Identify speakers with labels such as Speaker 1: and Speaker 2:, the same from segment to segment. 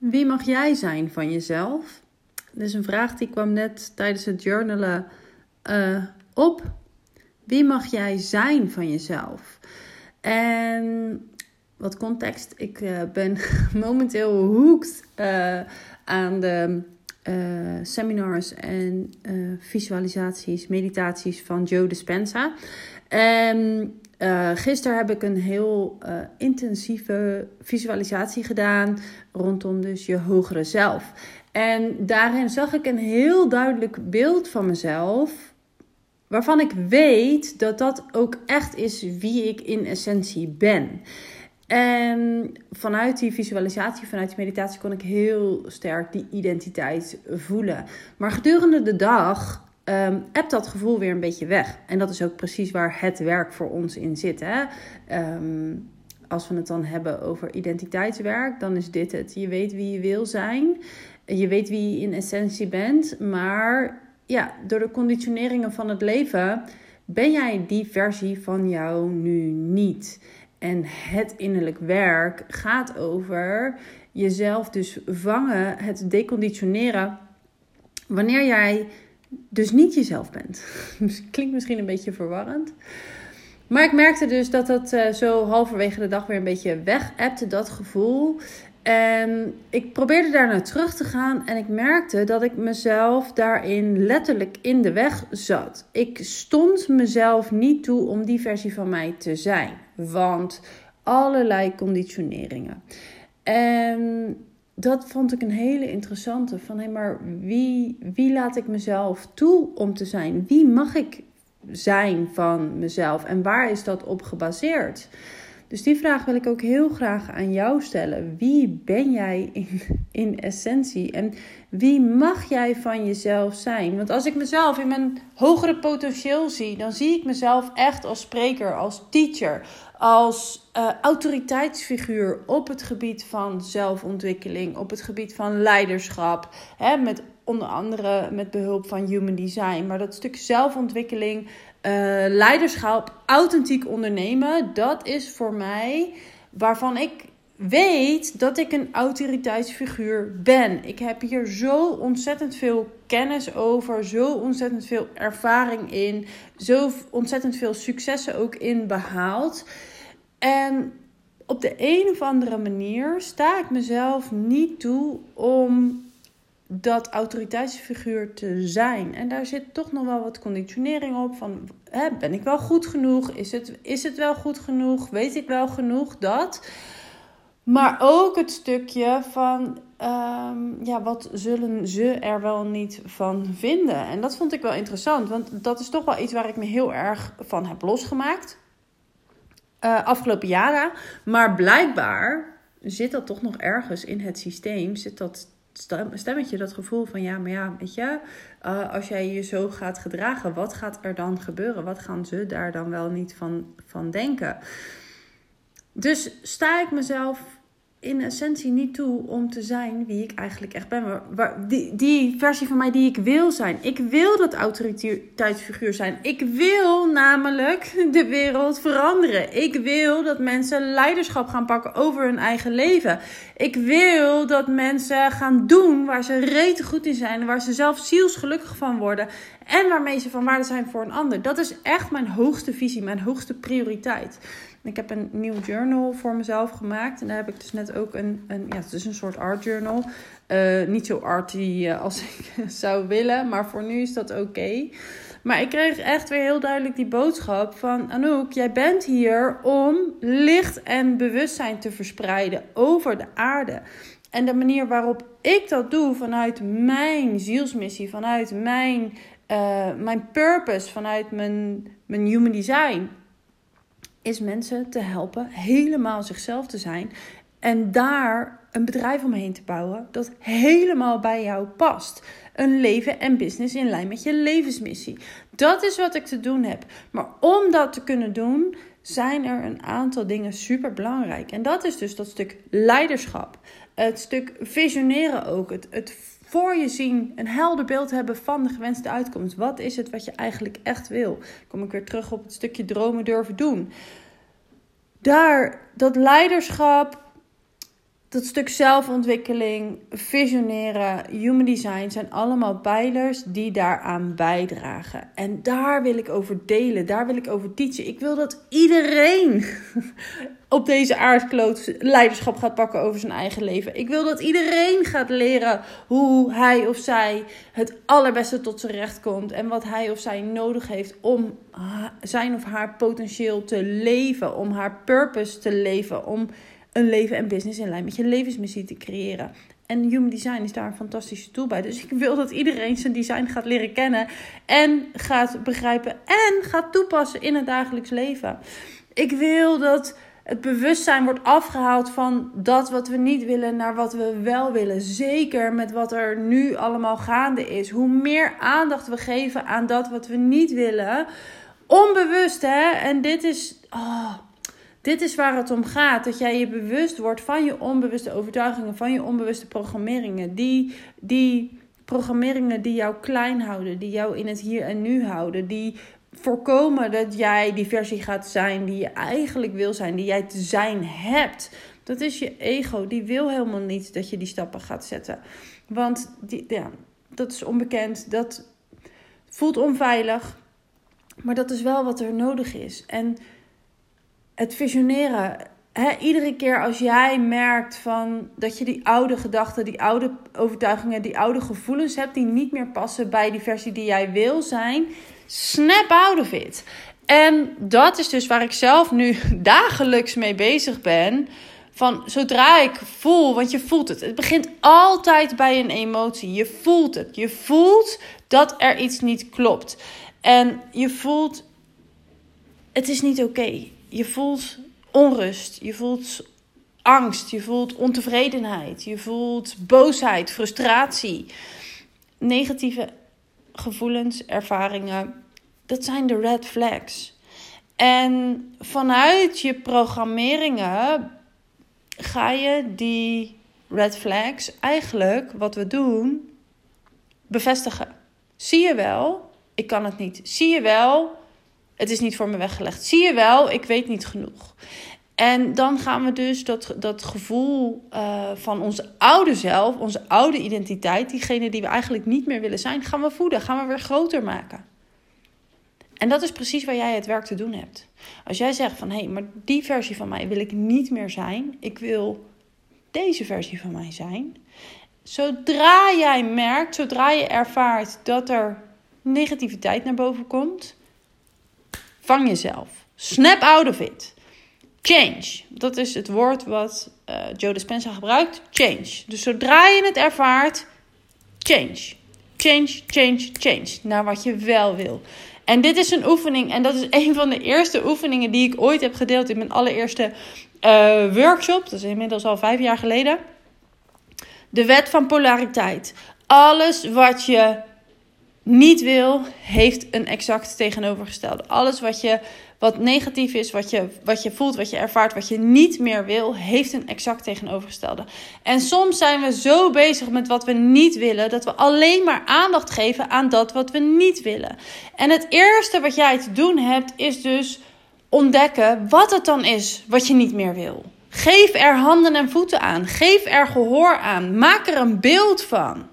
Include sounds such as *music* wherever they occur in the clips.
Speaker 1: Wie mag jij zijn van jezelf? Dat is een vraag die kwam net tijdens het journalen uh, op. Wie mag jij zijn van jezelf? En wat context. Ik uh, ben *laughs* momenteel hooked uh, aan de seminars en visualisaties, meditaties van Joe Dispenza. En uh, gisteren heb ik een heel uh, intensieve visualisatie gedaan rondom dus je hogere zelf. En daarin zag ik een heel duidelijk beeld van mezelf, waarvan ik weet dat dat ook echt is wie ik in essentie ben. En vanuit die visualisatie, vanuit die meditatie, kon ik heel sterk die identiteit voelen. Maar gedurende de dag um, hebt dat gevoel weer een beetje weg. En dat is ook precies waar het werk voor ons in zit. Hè? Ehm, als we het dan hebben over identiteitswerk, dan is dit het. Je weet wie je wil zijn. Je weet wie je in essentie bent. Maar ja, door de conditioneringen van het leven ben jij die versie van jou nu niet. En het innerlijk werk gaat over jezelf dus vangen, het deconditioneren. Wanneer jij dus niet jezelf bent. *laughs* Klinkt misschien een beetje verwarrend. Maar ik merkte dus dat dat uh, zo halverwege de dag weer een beetje weg appte, dat gevoel. En ik probeerde daar naar terug te gaan en ik merkte dat ik mezelf daarin letterlijk in de weg zat. Ik stond mezelf niet toe om die versie van mij te zijn, want allerlei conditioneringen. En dat vond ik een hele interessante. Van hé, maar wie, wie laat ik mezelf toe om te zijn? Wie mag ik zijn van mezelf? En waar is dat op gebaseerd? Dus die vraag wil ik ook heel graag aan jou stellen. Wie ben jij in, in essentie? En wie mag jij van jezelf zijn? Want als ik mezelf in mijn hogere potentieel zie, dan zie ik mezelf echt als spreker, als teacher, als uh, autoriteitsfiguur op het gebied van zelfontwikkeling, op het gebied van leiderschap, hè, met onder andere met behulp van human design. Maar dat stuk zelfontwikkeling, uh, leiderschap, authentiek ondernemen, dat is voor mij waarvan ik weet dat ik een autoriteitsfiguur ben. Ik heb hier zo ontzettend veel kennis over, zo ontzettend veel ervaring in, zo ontzettend veel successen ook in behaald. En op de een of andere manier sta ik mezelf niet toe om dat autoriteitsfiguur te zijn. En daar zit toch nog wel wat conditionering op. Van, hè, ben ik wel goed genoeg? Is het, is het wel goed genoeg? Weet ik wel genoeg dat? Maar ook het stukje van, ehm, ja, wat zullen ze er wel niet van vinden? En dat vond ik wel interessant, want dat is toch wel iets waar ik me heel erg van heb losgemaakt. Uh, afgelopen jaren. Maar blijkbaar zit dat toch nog ergens in het systeem. Zit dat stemmetje, dat gevoel van ja, maar ja, weet je, uh, als jij je zo gaat gedragen, wat gaat er dan gebeuren? Wat gaan ze daar dan wel niet van, van denken? Dus sta ik mezelf in essentie niet toe om te zijn wie ik eigenlijk echt ben. Die, die versie van mij die ik wil zijn. Ik wil dat autoriteitsfiguur zijn. Ik wil namelijk de wereld veranderen. Ik wil dat mensen leiderschap gaan pakken over hun eigen leven. Ik wil dat mensen gaan doen waar ze rete goed in zijn. Waar ze zelf zielsgelukkig van worden. En waarmee ze van waarde zijn voor een ander. Dat is echt mijn hoogste visie, mijn hoogste prioriteit. Ik heb een nieuw journal voor mezelf gemaakt. En daar heb ik dus net ook een, een ja, het is een soort art journal. Uh, niet zo arty uh, als *laughs* ik zou willen, maar voor nu is dat oké. Maar ik kreeg echt weer heel duidelijk die boodschap van Anouk, jij bent hier om licht en bewustzijn te verspreiden over de aarde. En de manier waarop ik dat doe vanuit mijn zielsmissie, vanuit mijn, uh, mijn purpose, vanuit mijn, mijn human design, is mensen te helpen helemaal zichzelf te zijn. En daar een bedrijf omheen te bouwen dat helemaal bij jou past. Een leven en business in lijn met je levensmissie. Dat is wat ik te doen heb. Maar om dat te kunnen doen, zijn er een aantal dingen super belangrijk. En dat is dus dat stuk leiderschap. Het stuk visioneren ook. Het, het voor je zien, een helder beeld hebben van de gewenste uitkomst. Wat is het wat je eigenlijk echt wil? Kom ik weer terug op het stukje dromen durven doen. Daar, dat leiderschap, dat stuk zelfontwikkeling, visioneren, human design zijn allemaal pijlers die daaraan bijdragen. En daar wil ik over delen, daar wil ik over teachen. Ik wil dat iedereen *laughs* op deze aardkloot leiderschap gaat pakken over zijn eigen leven. Ik wil dat iedereen gaat leren hoe hij of zij het allerbeste tot zijn recht komt en wat hij of zij nodig heeft om zijn of haar potentieel te leven, om haar purpose te leven, om een leven en business in lijn met je levensmissie te creëren. En Human Design is daar een fantastische tool bij. Dus ik wil dat iedereen zijn design gaat leren kennen en gaat begrijpen en gaat toepassen in het dagelijks leven. Ik wil dat het bewustzijn wordt afgehaald van dat wat we niet willen naar wat we wel willen. Zeker met wat er nu allemaal gaande is. Hoe meer aandacht we geven aan dat wat we niet willen. Onbewust, hè? En dit is. Oh, dit is waar het om gaat. Dat jij je bewust wordt van je onbewuste overtuigingen, van je onbewuste programmeringen. Die, die programmeringen die jou klein houden, die jou in het hier en nu houden. Die voorkomen dat jij die versie gaat zijn die je eigenlijk wil zijn, die jij te zijn hebt. Dat is je ego. Die wil helemaal niet dat je die stappen gaat zetten. Want die, ja, dat is onbekend. Dat voelt onveilig. Maar dat is wel wat er nodig is. En het visioneren. He, iedere keer als jij merkt van dat je die oude gedachten, die oude overtuigingen, die oude gevoelens hebt die niet meer passen bij die versie die jij wil zijn, snap out of it. En dat is dus waar ik zelf nu *laughs* dagelijks mee bezig ben. Van zodra ik voel, want je voelt het. Het begint altijd bij een emotie. Je voelt het. Je voelt dat er iets niet klopt. En je voelt, het is niet oké je voelt onrust, je voelt angst, je voelt ontevredenheid, je voelt boosheid, frustratie, negatieve gevoelens, ervaringen. Dat zijn de red flags. En vanuit je programmeringen ga je die red flags eigenlijk, wat we doen, bevestigen. Zie je wel, ik kan het niet. Zie je wel, het is niet voor me weggelegd. Zie je wel, ik weet niet genoeg. En dan gaan we dus dat, dat gevoel uh, van onze oude zelf, onze oude identiteit, diegene die we eigenlijk niet meer willen zijn, gaan we voeden, gaan we weer groter maken. En dat is precies waar jij het werk te doen hebt. Als jij zegt van hé, hey, maar die versie van mij wil ik niet meer zijn, ik wil deze versie van mij zijn. Zodra jij merkt, zodra je ervaart dat er negativiteit naar boven komt, Vang jezelf. Snap out of it. Change. Dat is het woord wat uh, Joe Dispenza gebruikt. Change. Dus zodra je het ervaart, change. Change, change, change. Naar wat je wel wil. En dit is een oefening. En dat is *laughs* een van de eerste oefeningen die ik ooit heb gedeeld in mijn allereerste uh, workshop. Dat is inmiddels al vijf jaar geleden. De wet van polariteit. Alles wat je niet wil, heeft een exact tegenovergestelde. Alles wat, je, wat negatief is, wat je, wat je voelt, wat je ervaart, wat je niet meer wil, heeft een exact tegenovergestelde. En soms zijn we zo bezig met wat we niet willen, dat we alleen maar aandacht geven aan dat wat we niet willen. En het eerste wat jij te doen hebt, is dus ontdekken wat het dan is wat je niet meer wil. Geef er handen en voeten aan. Geef er gehoor aan. Maak er een beeld van.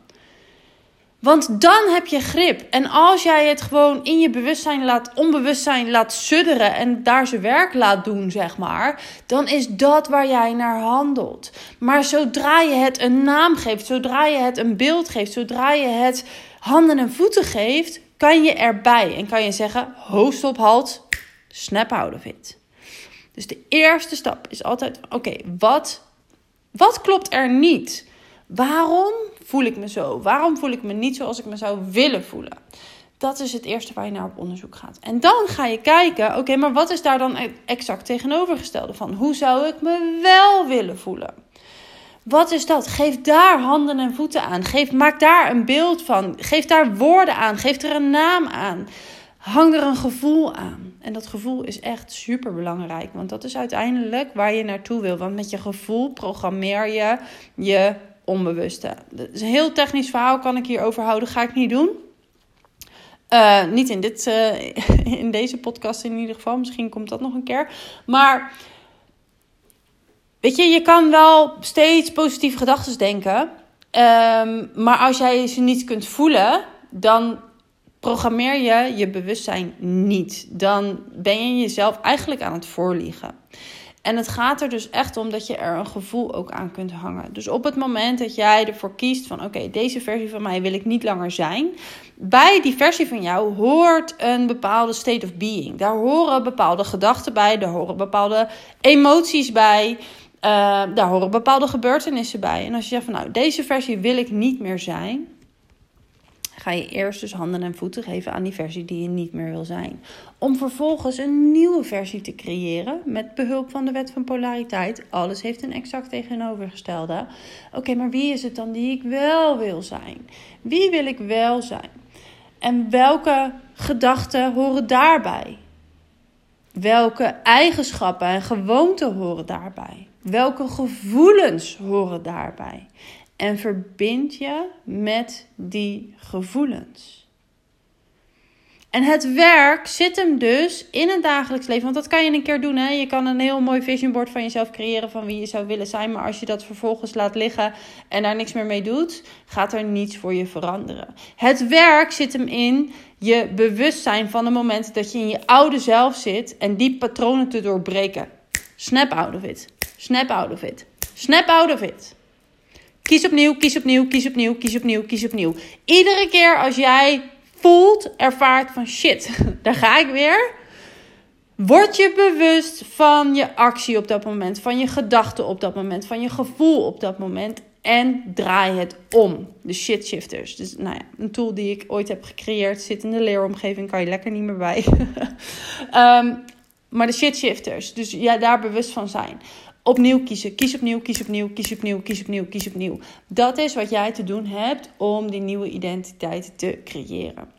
Speaker 1: Want dan heb je grip. En als jij het gewoon in je bewustzijn laat, onbewustzijn laat sudderen en daar zijn werk laat doen, zeg maar, dan is dat waar jij naar handelt. Maar zodra je het een naam geeft, zodra je het een beeld geeft, zodra je het handen en voeten geeft, kan je erbij en kan je zeggen: hoofd op halt, snap out of it. Dus de eerste stap is altijd: oké, wat, wat klopt er niet? Waarom voel ik me zo? Waarom voel ik me niet zoals ik me zou willen voelen? Dat is het eerste waar je naar op onderzoek gaat. En dan ga je kijken, oké, maar wat is daar dan exact tegenovergestelde van? Hoe zou ik me wel willen voelen? Wat is dat? Geef daar handen en voeten aan. Geef, maak daar een beeld van. Geef daar woorden aan. Geef er een naam aan. Hang er een gevoel aan. En dat gevoel is echt super belangrijk. Want dat is uiteindelijk waar je naartoe wil. Want met je gevoel programmeer je je onbewuste. Dat is een heel technisch verhaal, kan ik hier over houden, ga ik niet doen. Uh, niet in, dit, uh, *laughs* in deze podcast in ieder geval, misschien komt dat nog een keer. Maar weet je, je kan wel steeds positieve gedachten denken. Ehm, maar als jij ze niet kunt voelen, dan programmeer je je bewustzijn niet. Dan ben je jezelf eigenlijk aan het voorliegen. En het gaat er dus echt om dat je er een gevoel ook aan kunt hangen. Dus op het moment dat jij ervoor kiest van oké, deze versie van mij wil ik niet langer zijn. Bij die versie van jou hoort een bepaalde state of being. Daar horen bepaalde gedachten bij, daar horen bepaalde emoties bij. Uh, daar horen bepaalde gebeurtenissen bij. En als je zegt van nou, deze versie wil ik niet meer zijn, ga je eerst dus handen en voeten geven aan die versie die je niet meer wil zijn. Om vervolgens een nieuwe versie te creëren met behulp van de wet van polariteit. Alles heeft een exact tegenovergestelde. Oké, maar wie is het dan die ik wel wil zijn? Wie wil ik wel zijn? En welke gedachten horen daarbij? Welke eigenschappen en gewoonten horen daarbij? Welke gevoelens horen daarbij? En verbind je met die gevoelens. En het werk zit hem dus in het dagelijks leven. Want dat kan je een keer doen. Hè? Je kan een heel mooi vision board van jezelf creëren van wie je zou willen zijn. Maar als je dat vervolgens laat liggen en daar niks meer mee doet, gaat er niets voor je veranderen. Het werk zit hem in je bewustzijn van het moment dat je in je oude zelf zit en die patronen te doorbreken. Snap out of it. Snap out of it. Snap out of it. Kies opnieuw, kies opnieuw, kies opnieuw, kies opnieuw, kies opnieuw. Iedere keer als jij voelt, ervaart van shit, *laughs* daar ga ik weer. Word je bewust van je actie op dat moment, van je gedachten op dat moment, van je gevoel op dat moment. En draai het om. De shit shifters. Dus nou ja, een tool die ik ooit heb gecreëerd. Zit in de leeromgeving, kan je lekker niet meer bij. um, *laughs* maar de shit shifters. Dus ja, daar bewust van zijn. Opnieuw kiezen. Kies opnieuw, kies opnieuw, kies opnieuw, kies opnieuw, kies opnieuw. Dat is wat jij te doen hebt om die nieuwe identiteit te creëren.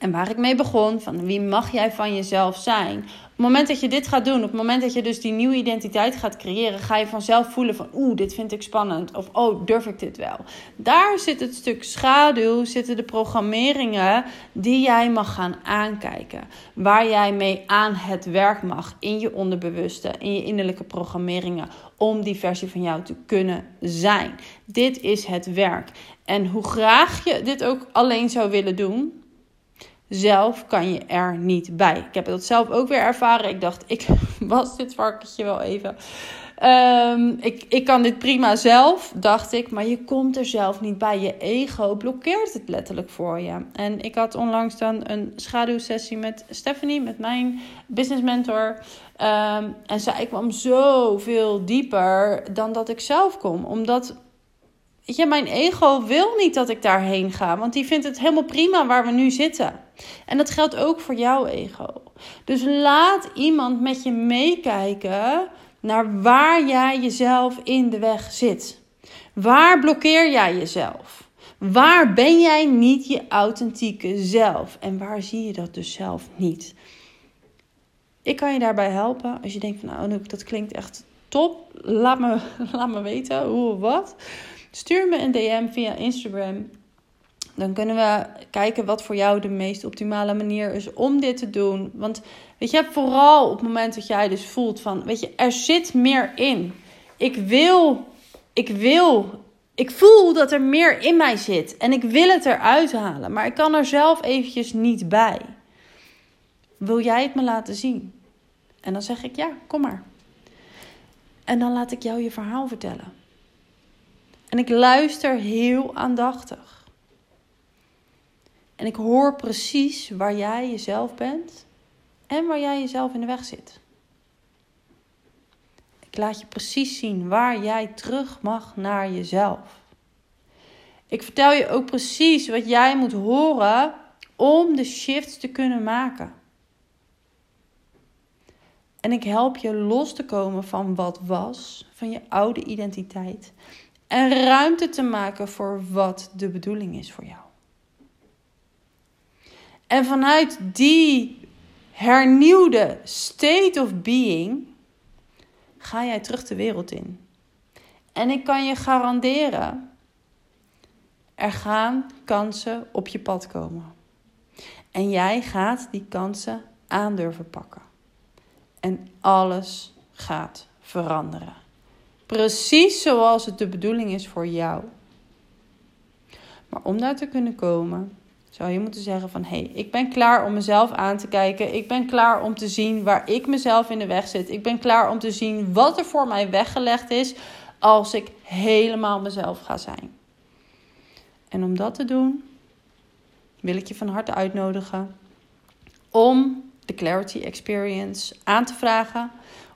Speaker 1: En waar ik mee begon, van wie mag jij van jezelf zijn? Op het moment dat je dit gaat doen, op het moment dat je dus die nieuwe identiteit gaat creëren, ga je vanzelf voelen van oeh, dit vind ik spannend. Of oh, durf ik dit wel? Daar zit het stuk schaduw, zitten de programmeringen die jij mag gaan aankijken. Waar jij mee aan het werk mag in je onderbewuste, in je innerlijke programmeringen. Om die versie van jou te kunnen zijn. Dit is het werk. En hoe graag je dit ook alleen zou willen doen, zelf kan je er niet bij. Ik heb dat zelf ook weer ervaren. Ik dacht, ik *laughs* was dit varkentje wel even. Um, ik, ik kan dit prima zelf, dacht ik. Maar je komt er zelf niet bij. Je ego blokkeert het letterlijk voor je. En ik had onlangs dan een schaduwsessie met Stephanie, met mijn business mentor. Um, en zij kwam zoveel dieper dan dat ik zelf kom. Omdat mijn ego wil niet dat ik daarheen ga, want die vindt het helemaal prima waar we nu zitten. En dat geldt ook voor jouw ego. Dus laat iemand met je meekijken naar waar jij jezelf in de weg zit. Waar blokkeer jij jezelf? Waar ben jij niet je authentieke zelf? En waar zie je dat dus zelf niet? Ik kan je daarbij helpen als je denkt van nou, dat klinkt echt top. Laat me, *laughs* laat me weten hoe wat. Stuur me een DM via Instagram. Dan kunnen we kijken wat voor jou de meest optimale manier is om dit te doen. Want weet je, vooral op het moment dat jij dus voelt van, weet je, er zit meer in. Ik wil, ik wil, ik voel dat er meer in mij zit. En ik wil het eruit halen, maar ik kan er zelf eventjes niet bij. Wil jij het me laten zien? En dan zeg ik ja, kom maar. En dan laat ik jou je verhaal vertellen. En ik luister heel aandachtig. En ik hoor precies waar jij jezelf bent en waar jij jezelf in de weg zit. Ik laat je precies zien waar jij terug mag naar jezelf. Ik vertel je ook precies wat jij moet horen om de shift te kunnen maken. En ik help je los te komen van wat was, van je oude identiteit en ruimte te maken voor wat de bedoeling is voor jou. En vanuit die hernieuwde state of being ga jij terug de wereld in. En ik kan je garanderen, er gaan kansen op je pad komen. En jij gaat die kansen aandurven pakken. En alles gaat veranderen. Precies zoals het de bedoeling is voor jou. Maar om daar te kunnen komen, zou je moeten zeggen van hé, hey, ik ben klaar om mezelf aan te kijken. Ik ben klaar om te zien waar ik mezelf in de weg zit. Ik ben klaar om te zien wat er voor mij weggelegd is als ik helemaal mezelf ga zijn. En om dat te doen, wil ik je van harte uitnodigen om de Clarity Experience aan te vragen.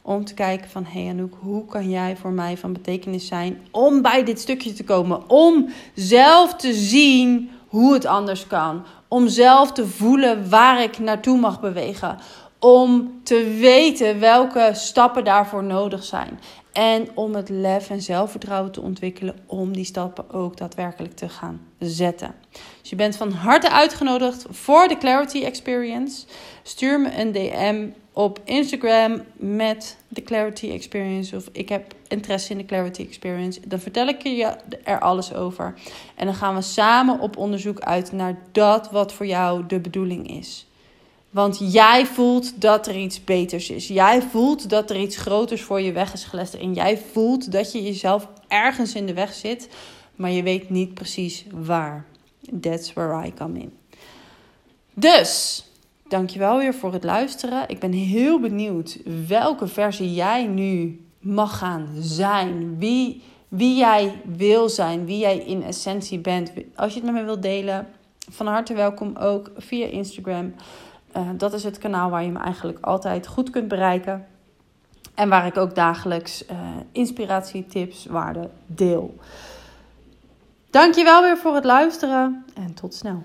Speaker 1: Om te kijken van, hey Anouk, hoe kan jij voor mij van betekenis zijn om bij dit stukje te komen? Om zelf te zien hoe het anders kan. Om zelf te voelen waar ik naartoe mag bewegen. Om te weten welke stappen daarvoor nodig zijn. En om het lef en zelfvertrouwen te ontwikkelen om die stappen ook daadwerkelijk te gaan zetten. Dus je bent van harte uitgenodigd voor de Clarity Experience. Stuur me een DM op Instagram met de Clarity Experience. Of ik heb interesse in de Clarity Experience. Dan vertel ik je er alles over. En dan gaan we samen op onderzoek uit naar dat wat voor jou de bedoeling is. Want jij voelt dat er iets beters is. Jij voelt dat er iets groters voor je weg is gelegd. En jij voelt dat je jezelf ergens in de weg zit. Maar je weet niet precies waar. That's where I come in. Dus, dankjewel weer voor het luisteren. Ik ben heel benieuwd welke versie jij nu mag gaan zijn. Wie, wie jij wil zijn. Wie jij in essentie bent. Als je het met me wilt delen, van harte welkom ook via Instagram. Uh, dat is het kanaal waar je me eigenlijk altijd goed kunt bereiken. En waar ik ook dagelijks uh, inspiratie, tips, waarden deel. Dankjewel weer voor het luisteren en tot snel.